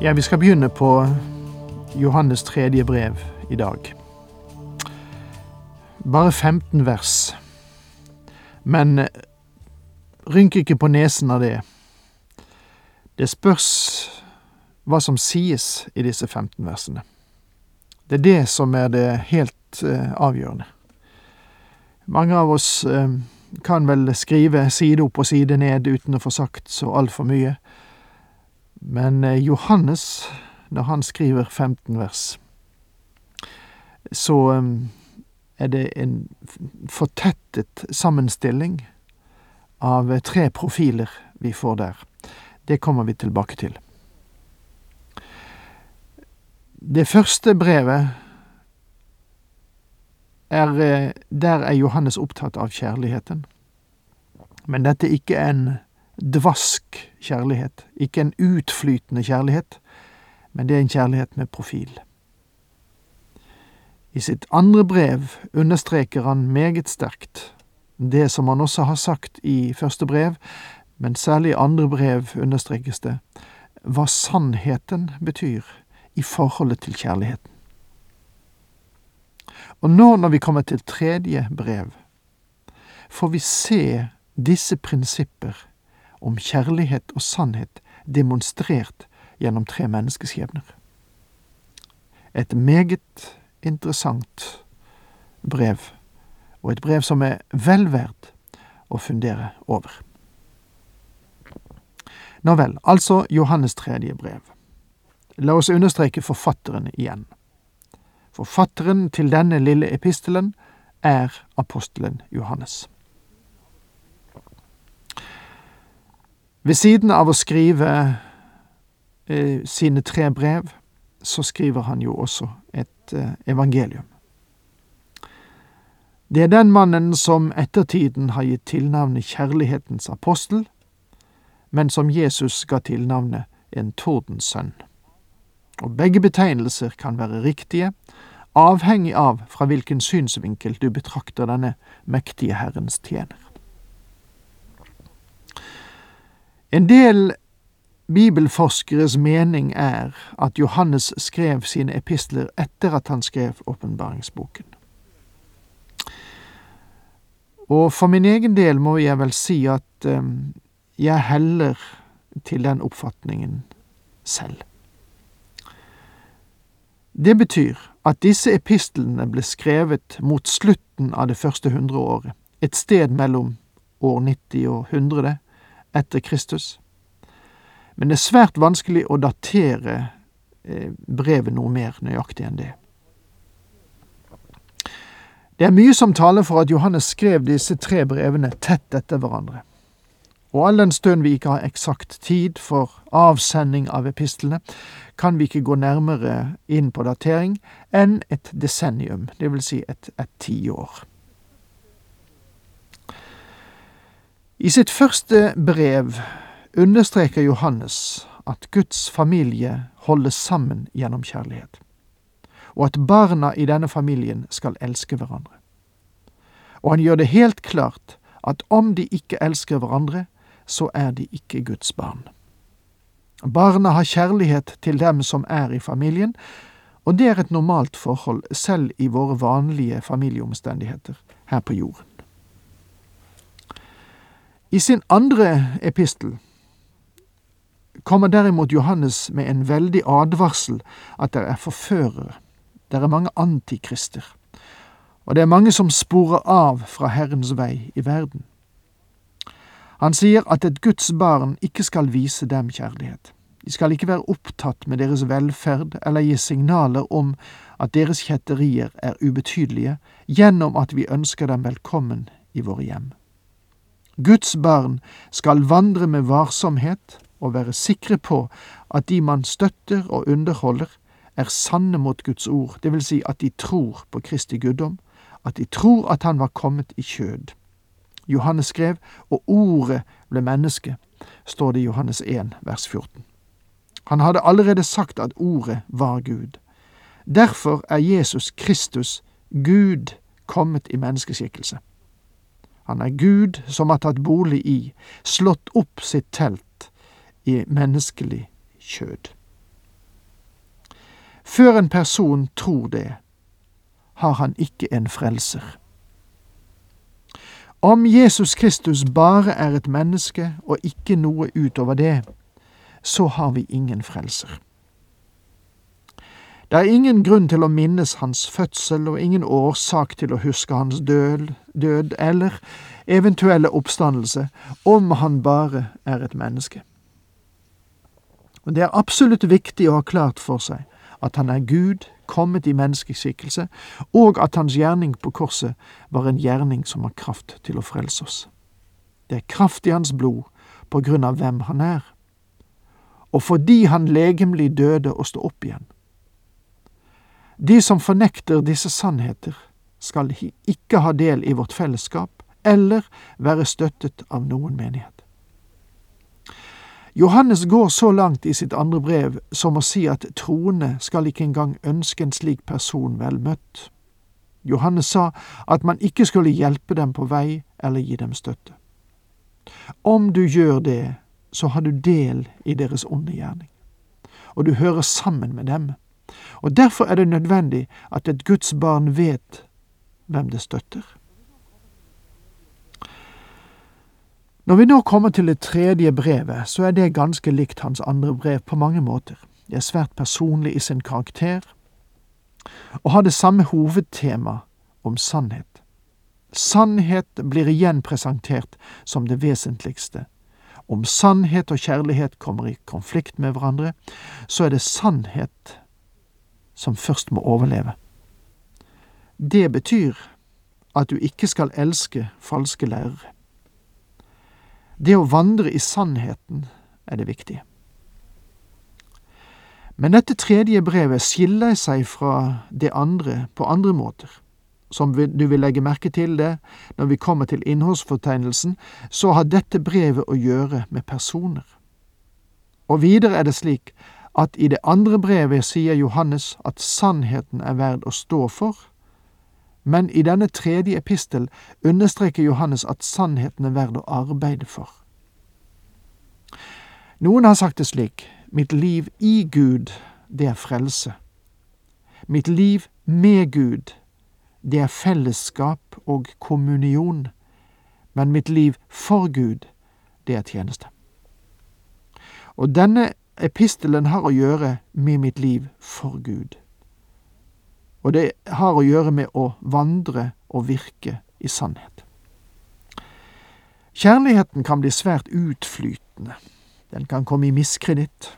Ja, vi skal begynne på Johannes tredje brev i dag. Bare 15 vers. Men eh, rynk ikke på nesen av det. Det spørs hva som sies i disse 15 versene. Det er det som er det helt eh, avgjørende. Mange av oss eh, kan vel skrive side opp og side ned uten å få sagt så altfor mye. Men eh, Johannes, når han skriver 15 vers, så um, er det en fortettet sammenstilling av eh, tre profiler vi får der. Det kommer vi tilbake til. Det første brevet er eh, Der er Johannes opptatt av kjærligheten. Men dette er ikke en dvask kjærlighet, ikke en utflytende kjærlighet, men det er en kjærlighet med profil. I sitt andre brev understreker han meget sterkt det som han også har sagt i første brev, men særlig i andre brev understrekes det, hva sannheten betyr i forholdet til kjærligheten. Og nå når vi kommer til tredje brev, får vi se disse prinsipper om kjærlighet og sannhet demonstrert gjennom tre menneskeskjebner. Et meget interessant brev, og et brev som er vel verdt å fundere over. Nå vel, altså Johannes tredje brev. La oss understreke forfatteren igjen. Forfatteren til denne lille epistelen er apostelen Johannes. Ved siden av å skrive eh, sine tre brev, så skriver han jo også et eh, evangelium. Det er den mannen som ettertiden har gitt tilnavnet Kjærlighetens apostel, men som Jesus ga tilnavnet en tordensønn. Og begge betegnelser kan være riktige, avhengig av fra hvilken synsvinkel du betrakter denne mektige Herrens tjener. En del bibelforskeres mening er at Johannes skrev sine epistler etter at han skrev åpenbaringsboken. Og for min egen del må jeg vel si at um, jeg heller til den oppfatningen selv. Det betyr at disse epistlene ble skrevet mot slutten av det første hundreåret, et sted mellom år 90 og 100, etter Kristus. Men det er svært vanskelig å datere eh, brevet noe mer nøyaktig enn det. Det er mye som taler for at Johannes skrev disse tre brevene tett etter hverandre. Og all den stund vi ikke har eksakt tid for avsending av epistlene, kan vi ikke gå nærmere inn på datering enn et desennium, vil si et, et tiår. I sitt første brev understreker Johannes at Guds familie holdes sammen gjennom kjærlighet, og at barna i denne familien skal elske hverandre. Og han gjør det helt klart at om de ikke elsker hverandre, så er de ikke Guds barn. Barna har kjærlighet til dem som er i familien, og det er et normalt forhold selv i våre vanlige familieomstendigheter her på jorden. I sin andre epistel kommer derimot Johannes med en veldig advarsel at det er forførere, det er mange antikrister, og det er mange som sporer av fra Herrens vei i verden. Han sier at et Guds barn ikke skal vise dem kjærlighet. De skal ikke være opptatt med deres velferd eller gi signaler om at deres kjetterier er ubetydelige, gjennom at vi ønsker dem velkommen i våre hjem. Guds barn skal vandre med varsomhet og være sikre på at de man støtter og underholder, er sanne mot Guds ord, det vil si at de tror på Kristi guddom, at de tror at han var kommet i kjød. Johannes skrev, og ordet ble menneske, står det i Johannes 1, vers 14. Han hadde allerede sagt at ordet var Gud. Derfor er Jesus Kristus, Gud, kommet i menneskeskikkelse. Han er Gud som har tatt bolig i, slått opp sitt telt i menneskelig kjød. Før en person tror det, har han ikke en frelser. Om Jesus Kristus bare er et menneske og ikke noe utover det, så har vi ingen frelser. Det er ingen grunn til å minnes hans fødsel og ingen årsak til å huske hans død, død eller eventuelle oppstandelse om han bare er et menneske. Og Det er absolutt viktig å ha klart for seg at han er Gud, kommet i menneskeskikkelse, og at hans gjerning på korset var en gjerning som har kraft til å frelse oss. Det er kraft i hans blod på grunn av hvem han er, og fordi han legemlig døde og sto opp igjen. De som fornekter disse sannheter, skal ikke ha del i vårt fellesskap eller være støttet av noen menighet. Johannes går så langt i sitt andre brev som å si at troende skal ikke engang ønske en slik person vel møtt. Johannes sa at man ikke skulle hjelpe dem på vei eller gi dem støtte. Om du gjør det, så har du del i deres onde gjerning, og du hører sammen med dem, og derfor er det nødvendig at et Guds barn vet hvem det støtter. Når vi nå kommer til det tredje brevet, så er det ganske likt hans andre brev på mange måter. Det er svært personlig i sin karakter, og har det samme hovedtema om sannhet. Sannhet blir igjen presentert som det vesentligste. Om sannhet og kjærlighet kommer i konflikt med hverandre, så er det sannhet som først må overleve. Det betyr at du ikke skal elske falske lærere. Det å vandre i sannheten er det viktige. Men dette tredje brevet skiller seg fra det andre på andre måter. Som du vil legge merke til det når vi kommer til innholdsfortegnelsen, så har dette brevet å gjøre med personer. Og videre er det slik at i det andre brevet sier Johannes at sannheten er verd å stå for, men i denne tredje epistel understreker Johannes at sannheten er verd å arbeide for. Noen har sagt det slik, mitt liv i Gud, det er frelse. Mitt liv med Gud, det er fellesskap og kommunion, men mitt liv for Gud, det er tjeneste. Og denne epistelen har å gjøre med mitt liv for Gud og det har å gjøre med å vandre og virke i sannhet. Kjærligheten kan bli svært utflytende. Den kan komme i miskreditt,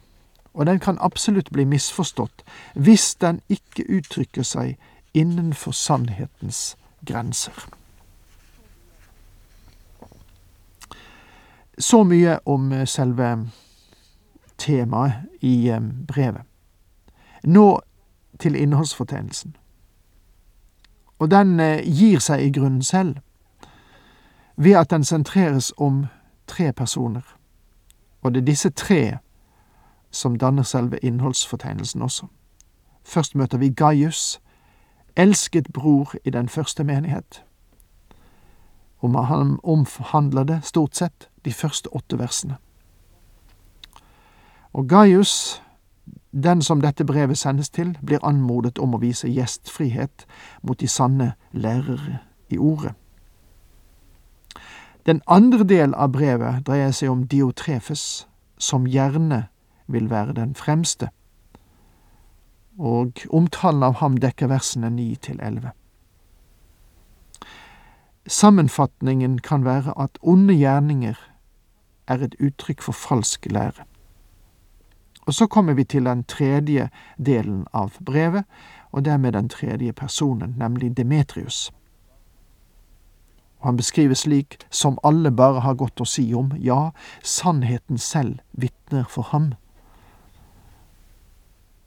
og den kan absolutt bli misforstått hvis den ikke uttrykker seg innenfor sannhetens grenser. Så mye om selve temaet i eh, brevet. Nå til innholdsfortegnelsen. Og den eh, gir seg i grunnen selv, ved at den sentreres om tre personer. Og det er disse tre som danner selve innholdsfortegnelsen også. Først møter vi Gaius, elsket bror i den første menighet. Om han omhandler det stort sett de første åtte versene. Og Gaius den som dette brevet sendes til, blir anmodet om å vise gjestfrihet mot de sanne lærere i ordet. Den andre del av brevet dreier seg om Diotrefes, som gjerne vil være den fremste, og omtalen av ham dekker versene ni til elleve. Sammenfatningen kan være at onde gjerninger er et uttrykk for falsk lære. Og så kommer vi til den tredje delen av brevet, og dermed den tredje personen, nemlig Demetrius. Og han beskrives slik som alle bare har godt å si om, ja, sannheten selv vitner for ham.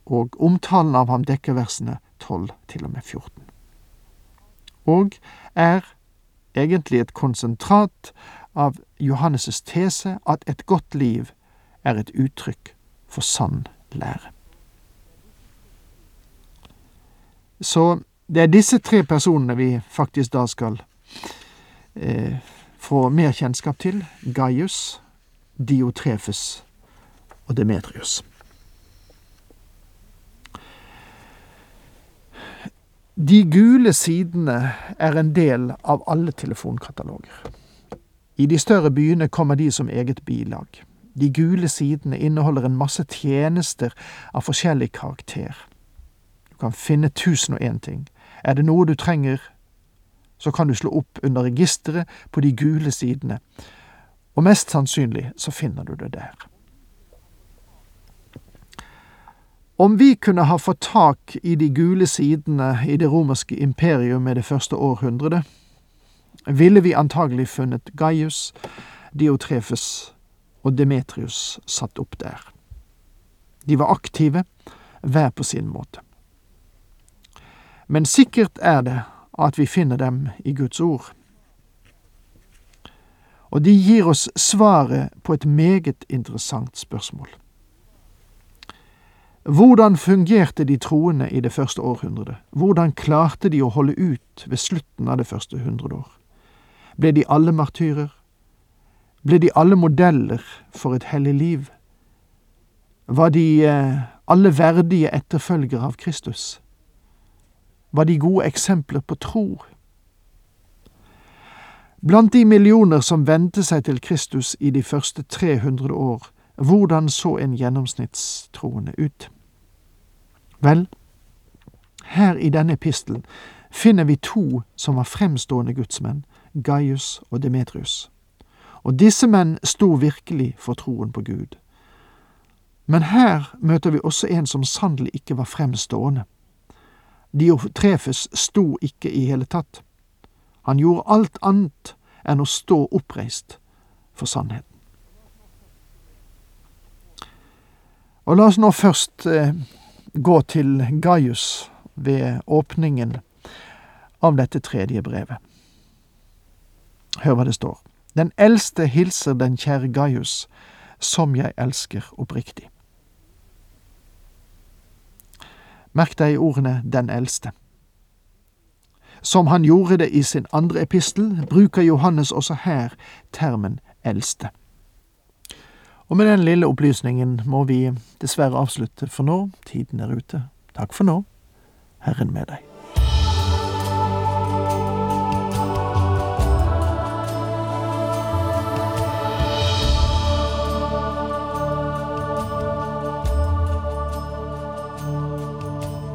Og omtalen av ham dekker versene 12 til og med 14. Og er egentlig et konsentrat av Johannes' tese at et godt liv er et uttrykk for sann lære. Så det er disse tre personene vi faktisk da skal eh, få mer kjennskap til. Gaius, Diotrefes og Demetrius. De gule sidene er en del av alle telefonkataloger. I de større byene kommer de som eget bilag. De gule sidene inneholder en masse tjenester av forskjellig karakter. Du kan finne tusen og én ting. Er det noe du trenger, så kan du slå opp under registeret på de gule sidene, og mest sannsynlig så finner du det der. Om vi kunne ha fått tak i de gule sidene i det romerske imperium i det første århundret, ville vi antagelig funnet Gaius, Diotrefes og Demetrius satt opp der. De var aktive, hver på sin måte. Men sikkert er det at vi finner dem i Guds ord. Og de gir oss svaret på et meget interessant spørsmål. Hvordan fungerte de troende i det første århundret? Hvordan klarte de å holde ut ved slutten av det første hundre år? Ble de alle martyrer? Ble de alle modeller for et hellig liv? Var de eh, alle verdige etterfølgere av Kristus? Var de gode eksempler på tro? Blant de millioner som vendte seg til Kristus i de første 300 år, hvordan så en gjennomsnittstroende ut? Vel, her i denne epistelen finner vi to som var fremstående gudsmenn, Gaius og Demetrius. Og disse menn sto virkelig for troen på Gud. Men her møter vi også en som sannelig ikke var fremstående. Diotrefes sto ikke i hele tatt. Han gjorde alt annet enn å stå oppreist for sannheten. Og la oss nå først eh, gå til Gaius ved åpningen av dette tredje brevet. Hør hva det står. Den eldste hilser den kjære Gaius, som jeg elsker oppriktig. Merk deg ordene den eldste. Som han gjorde det i sin andre epistel, bruker Johannes også her termen eldste. Og med den lille opplysningen må vi dessverre avslutte for nå. Tiden er ute. Takk for nå. Herren med deg.